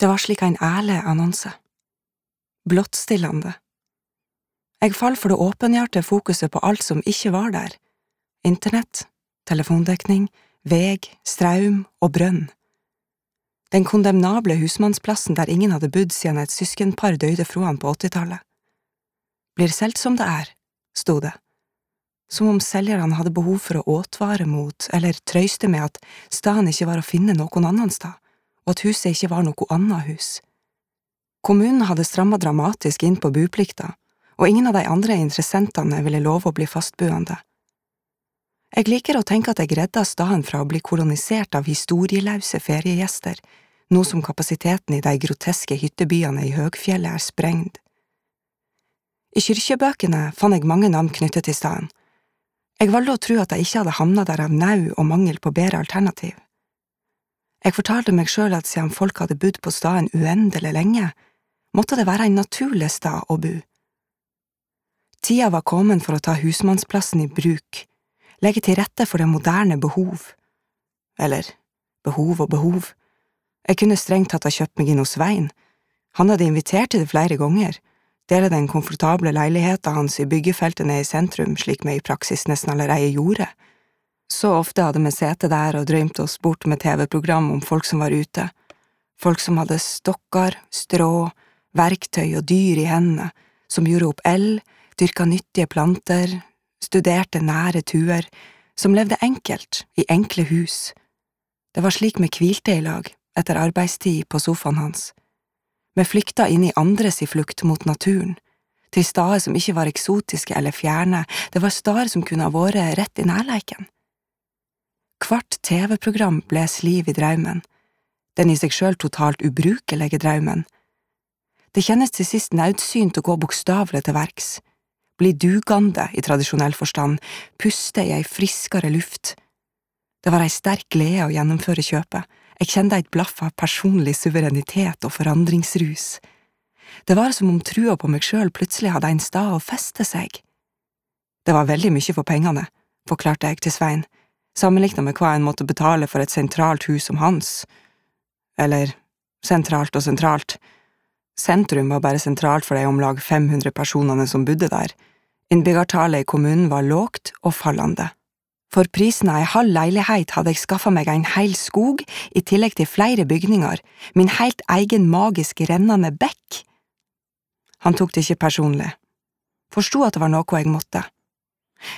Det var slik en ærlig annonse. Blottstillende. Jeg fall for det åpenhjerte fokuset på alt som ikke var der. Internett, telefondekning, veg, straum og brønn. Den kondemnable husmannsplassen der ingen hadde bodd siden et søskenpar døde fra han på åttitallet. Blir solgt som det er, sto det som om selgerne hadde behov for å åtvare mot eller trøyste med at staden ikke var å finne noen annen sted, og at huset ikke var noe annet hus. Kommunen hadde strammet dramatisk inn på buplikta, og ingen av de andre interessentene ville love å bli fastboende. Jeg liker å tenke at jeg redda staden fra å bli kolonisert av historieløse feriegjester, nå som kapasiteten i de groteske hyttebyene i høgfjellet er sprengt. I kyrkjebøkene fant jeg mange navn knyttet til staden, jeg valgte å tro at jeg ikke hadde havnet der av nau og mangel på bedre alternativ. Jeg fortalte meg sjøl at siden folk hadde bodd på staden uendelig lenge, måtte det være en naturlig stad å bo. Tida var kommet for å ta husmannsplassen i bruk, legge til rette for det moderne behov. Eller, behov og behov. Jeg kunne strengt tatt ha kjøpt meg inn hos Svein. Han hadde invitert til det flere ganger dele den komfortable leiligheta hans i byggefeltet nede i sentrum, slik vi i praksis nesten allerede gjorde. Så ofte hadde vi sittet der og drømt oss bort med TV-program om folk som var ute, folk som hadde stokker, strå, verktøy og dyr i hendene, som gjorde opp eld, dyrka nyttige planter, studerte nære tuer, som levde enkelt, i enkle hus. Det var slik vi hvilte i lag, etter arbeidstid på sofaen hans vi flykta inn i andres i flukt mot naturen, til steder som ikke var eksotiske eller fjerne, det var steder som kunne ha vært rett i nærleiken. Hvert TV-program bles liv i draumen, den i seg sjøl totalt ubrukelige draumen. Det kjennes til sist naudsynt å gå bokstavelig til verks, bli dugande i tradisjonell forstand, puste i ei friskere luft. Det var ei sterk glede å gjennomføre kjøpet jeg kjente et blaff av personlig suverenitet og forandringsrus. Det var som om trua på meg sjøl plutselig hadde en stad å feste seg. Det var veldig mye for pengene, forklarte jeg til Svein, sammenlignet med hva en måtte betale for et sentralt hus som hans. Eller, sentralt og sentralt. Sentrum var bare sentralt for de om lag 500 personene som bodde der. Innbyggertallet i kommunen var lågt og fallende. For prisen av ei halv leilighet hadde jeg skaffa meg en hel skog, i tillegg til flere bygninger, min helt egen magisk rennende bekk. Han tok det ikke personlig, forsto at det var noe jeg måtte.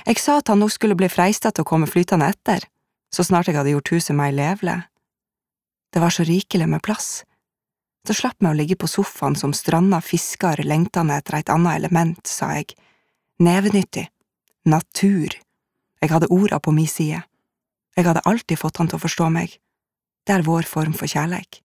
Jeg sa at han nok skulle bli freista til å komme flytende etter, så snart jeg hadde gjort huset meg levelig. Det var så rikelig med plass. Så slapp meg å ligge på sofaen som stranda fisker lengtende etter et annet element, sa jeg. Nevenyttig. Natur. Jeg hadde orda på mi side. Jeg hadde alltid fått han til å forstå meg. Det er vår form for kjærleik.